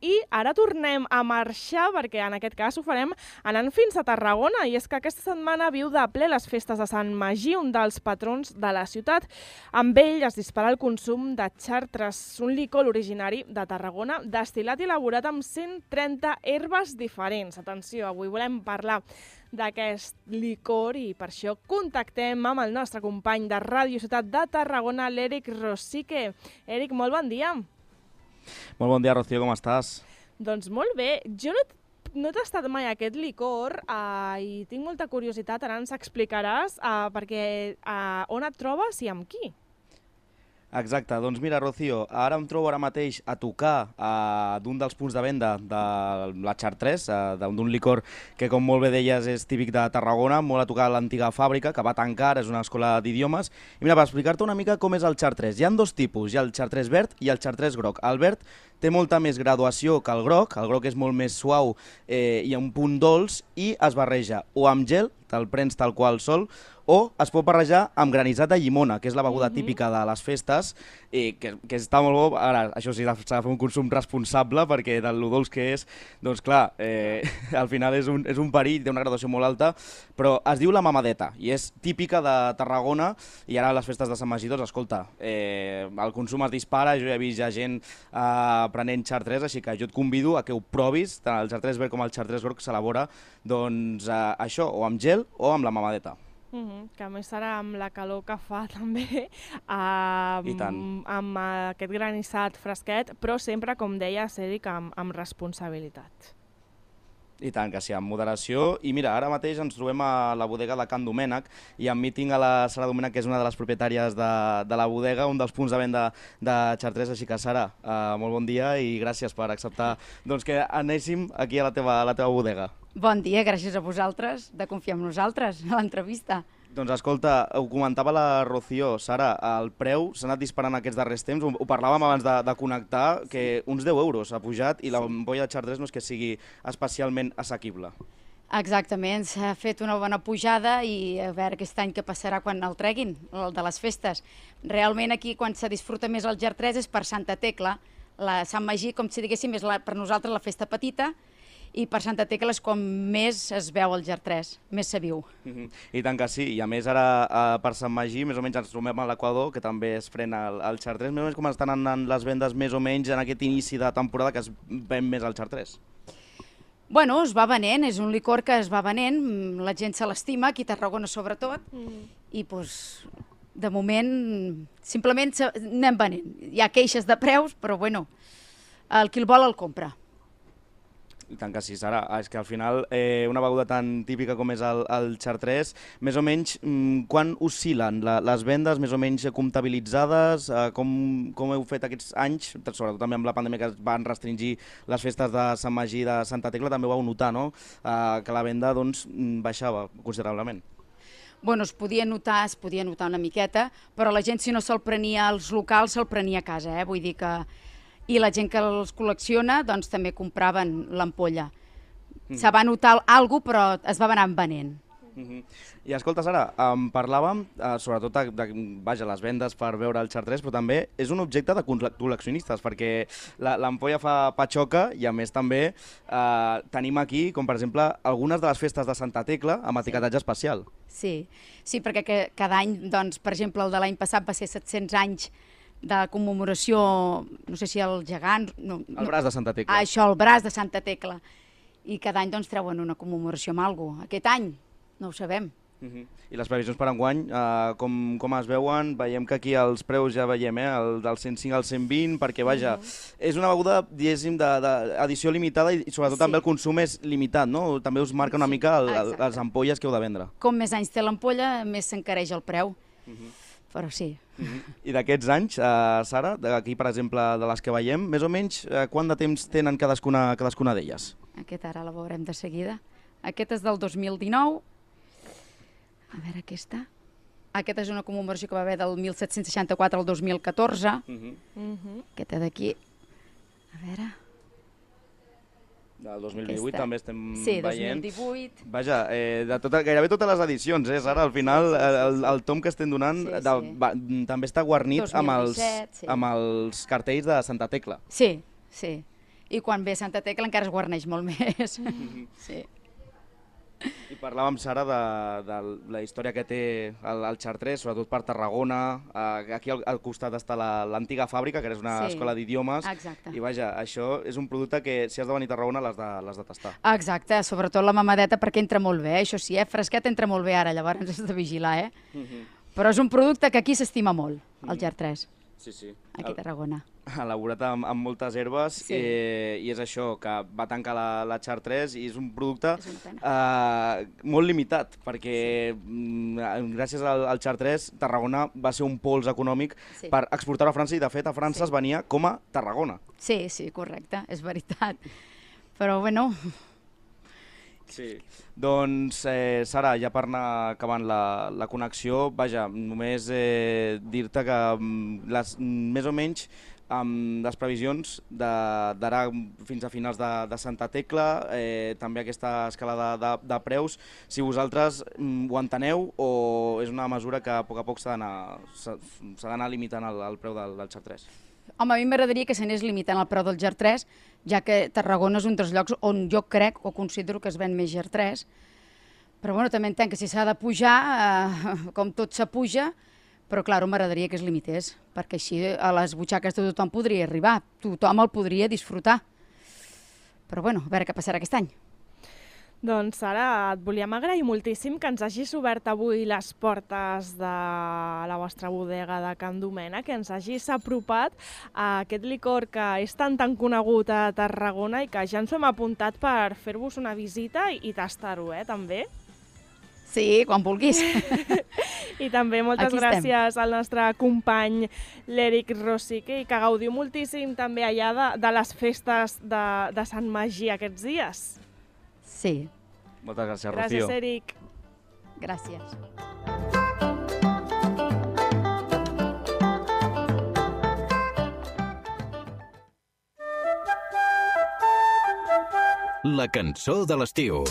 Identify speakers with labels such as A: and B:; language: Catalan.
A: i ara tornem a marxar perquè en aquest cas ho farem anant fins a Tarragona i és que aquesta setmana viu de ple les festes de Sant Magí, un dels patrons de la ciutat. Amb ell es dispara el consum de Chartres, un licor originari de Tarragona, destil·lat i elaborat amb 130 herbes diferents. Atenció, avui volem parlar d'aquest licor i per això contactem amb el nostre company de Ràdio Ciutat de Tarragona, l'Eric Rosique. Eric, molt bon dia.
B: Molt bon dia, Rocío, com estàs?
A: Doncs molt bé. Jo no, no he tastat mai aquest licor uh, i tinc molta curiositat, ara ens explicaràs uh, perquè uh, on et trobes i amb qui?
B: Exacte, doncs mira, Rocío, ara em trobo ara mateix a tocar uh, d'un dels punts de venda de la Chartres, uh, d'un licor que, com molt bé deies, és típic de Tarragona, molt a tocar l'antiga fàbrica, que va tancar, és una escola d'idiomes. I mira, per explicar-te una mica com és el Chartres, hi han dos tipus, hi ha el Chartres verd i el Chartres groc. El verd té molta més graduació que el groc, el groc és molt més suau eh, i un punt dolç, i es barreja o amb gel, te'l prens tal qual sol, o es pot barrejar amb granissat de llimona, que és la beguda mm -hmm. típica de les festes, i que, que està molt bo. Ara, això sí, s'ha de fer un consum responsable, perquè del dolç que és, doncs clar, eh, al final és un, és un perill, té una graduació molt alta, però es diu la mamadeta, i és típica de Tarragona, i ara a les festes de Sant Magí, doncs, escolta, eh, el consum es dispara, jo he vist ja gent eh, prenent xartres, així que jo et convido a que ho provis, tant el xartres verd com el xartres groc s'elabora, doncs, eh, això, o amb gel o amb la mamadeta.
A: Uh -huh, que a més serà amb la calor que fa també, amb,
B: I tant.
A: amb aquest granissat fresquet, però sempre, com deia Cèdic, amb, amb responsabilitat.
B: I tant, que sí, amb moderació. I mira, ara mateix ens trobem a la bodega de Can Domènec i mi tinc a la Sara Domènec, que és una de les propietàries de, de la bodega, un dels punts de venda de Chartres. Així que, Sara, uh, molt bon dia i gràcies per acceptar doncs, que anéssim aquí a la teva, a la teva bodega.
C: Bon dia, gràcies a vosaltres de confiar en nosaltres a l'entrevista.
B: Doncs escolta, ho comentava la Rocío, Sara, el preu s'ha anat disparant aquests darrers temps, ho, ho parlàvem abans de, de connectar, que uns 10 euros ha pujat i la bombolla de Chartres no és que sigui especialment assequible.
C: Exactament, s'ha fet una bona pujada i a veure aquest any què passarà quan el treguin, el de les festes. Realment aquí quan se disfruta més el Ger3 és per Santa Tecla, la Sant Magí, com si diguéssim, és la, per nosaltres la festa petita, i per Santa Tecla és com més es veu el GER3, més se viu.
B: Mm -hmm. I tant que sí, i a més ara uh, per Sant Magí més o menys ens trobem a l'Equador, que també es frena el, el Xar3, més o menys com estan anant les vendes més o menys en aquest inici de temporada que es ven més el Xar3.
C: Bueno, es va venent, és un licor que es va venent, la gent se l'estima, aquí a Tarragona sobretot, mm. i pues, de moment simplement anem venent. Hi ha queixes de preus, però bueno, el qui el vol el compra.
B: I tant que sí, Sara. Ah, és que al final eh, una beguda tan típica com és el, el Chartres, més o menys, mm, quan oscil·len la, les vendes, més o menys comptabilitzades? Eh, com, com heu fet aquests anys, sobretot també amb la pandèmia que es van restringir les festes de Sant Magí de Santa Tecla, també ho vau notar, no?, eh, que la venda doncs, mm, baixava considerablement.
C: Bueno, es podia notar, es podia notar una miqueta, però la gent si no se'l prenia als locals, se'l prenia a casa, eh? vull dir que i la gent que els col·lecciona doncs, també compraven l'ampolla. Mm. Se va notar alguna però es va anar venent.
B: Mm -hmm. I escolta, Sara, um, parlàvem uh, sobretot de, de, vaja, les vendes per veure el Chartres, però també és un objecte de col·leccionistes, perquè l'ampolla fa patxoca i a més també uh, tenim aquí, com per exemple, algunes de les festes de Santa Tecla amb etiquetatge sí. especial.
C: Sí, sí perquè que, cada any, doncs, per exemple, el de l'any passat va ser 700 anys de commemoració, no sé si el gegant... No,
B: el braç de Santa Tecla.
C: Ah, això, el braç de Santa Tecla. I cada any doncs treuen una commemoració amb alguna Aquest any no ho sabem.
B: Uh -huh. I les previsions per enguany, uh, com, com es veuen? Veiem que aquí els preus ja veiem, eh? el del 105 al 120, perquè vaja, uh -huh. és una beguda, diguéssim, d'edició limitada i sobretot sí. també el consum és limitat, no? També us marca una sí. mica el, el, les ampolles que heu de vendre.
C: Com més anys té l'ampolla, més s'encareix el preu. Uh -huh però sí.
B: Mm -hmm. I d'aquests anys, eh, Sara, aquí per exemple de les que veiem, més o menys eh, quant de temps tenen cadascuna, cadascuna d'elles?
C: Aquest ara la veurem de seguida. Aquest és del 2019. A veure, aquesta. Aquesta és una commemoració que va haver del 1764 al 2014. Mm -hmm. Mm -hmm. Aquesta d'aquí. A veure
B: del 2018 Aquesta. també estem
C: sí,
B: veient.
C: Sí, 2018.
B: Vaja, eh, de tota, gairebé totes les edicions, eh, Sara? Al final, el, el tom que estem donant sí, de, sí. Va, també està guarnit 2017, amb, els, sí. amb els cartells de Santa Tecla.
C: Sí, sí. i quan ve Santa Tecla encara es guarneix molt més. Sí.
B: I parlàvem, Sara, de, de la història que té el, el Chartres, sobretot per Tarragona. Uh, aquí al, al costat està la- l'antiga fàbrica, que és una
C: Sí.
B: escola d'idiomes. I vaja, això és un producte que si has de venir a Tarragona l'has de, de tastar.
C: Exacte, sobretot la mamadeta perquè entra molt bé, això sí, eh? fresquet entra molt bé ara, llavors has de vigilar, eh? Però és un producte que aquí s'estima molt, el GER 3,
B: Sí, sí.
C: aquí a Tarragona.
B: elaborat amb, amb moltes herbes
C: Sí.
B: eh, i és això, que va tancar la, la Char 3 i és un producte
C: És
B: eh, molt limitat perquè mm, gràcies al, al Char 3 Tarragona va ser un pols econòmic
C: Sí.
B: per exportar a França i de fet a França
C: Sí.
B: es venia com a Tarragona.
C: Sí, sí, correcte, és veritat. Però, bueno,
B: Sí. Doncs, eh, Sara, ja per anar acabant la, la connexió, vaja, només eh, dir-te que mm, les, mm, més o menys amb les previsions de- d'ara fins a finals de, de Santa Tecla, eh, també aquesta escalada de, de preus, si vosaltres mm, ho enteneu o és una mesura que a poc a poc s'ha d'anar limitant el, el preu del, del Xar 3?
C: Home, a mi m'agradaria que s'anés limitant el preu del GER 3, ja que Tarragona és un dels llocs on jo crec o considero que es ven més GER 3, però bueno, també entenc que si s'ha de pujar, eh, com tot s'apuja, però clar, m'agradaria que es limités, perquè així a les butxaques de tothom podria arribar, tothom el podria disfrutar. Però bueno, a veure què passarà aquest any.
A: Doncs ara et volíem agrair moltíssim que ens hagis obert avui les portes de la vostra bodega de Can Domènec, que ens hagis apropat a aquest licor que és tan tan conegut a Tarragona i que ja ens ho hem apuntat per fer-vos una visita i, i tastar-ho, eh, també.
C: Sí, quan vulguis.
A: I també moltes
C: Aquí estem.
A: gràcies al nostre company l'Eric Rosique i que gaudiu moltíssim també allà de, de les festes de, de Sant Magí aquests dies.
C: Sí,
B: Moltes gràcies,
A: Gràcies,
B: Rocío.
A: Eric.
C: gràcies.
D: La cançó de l'estiu.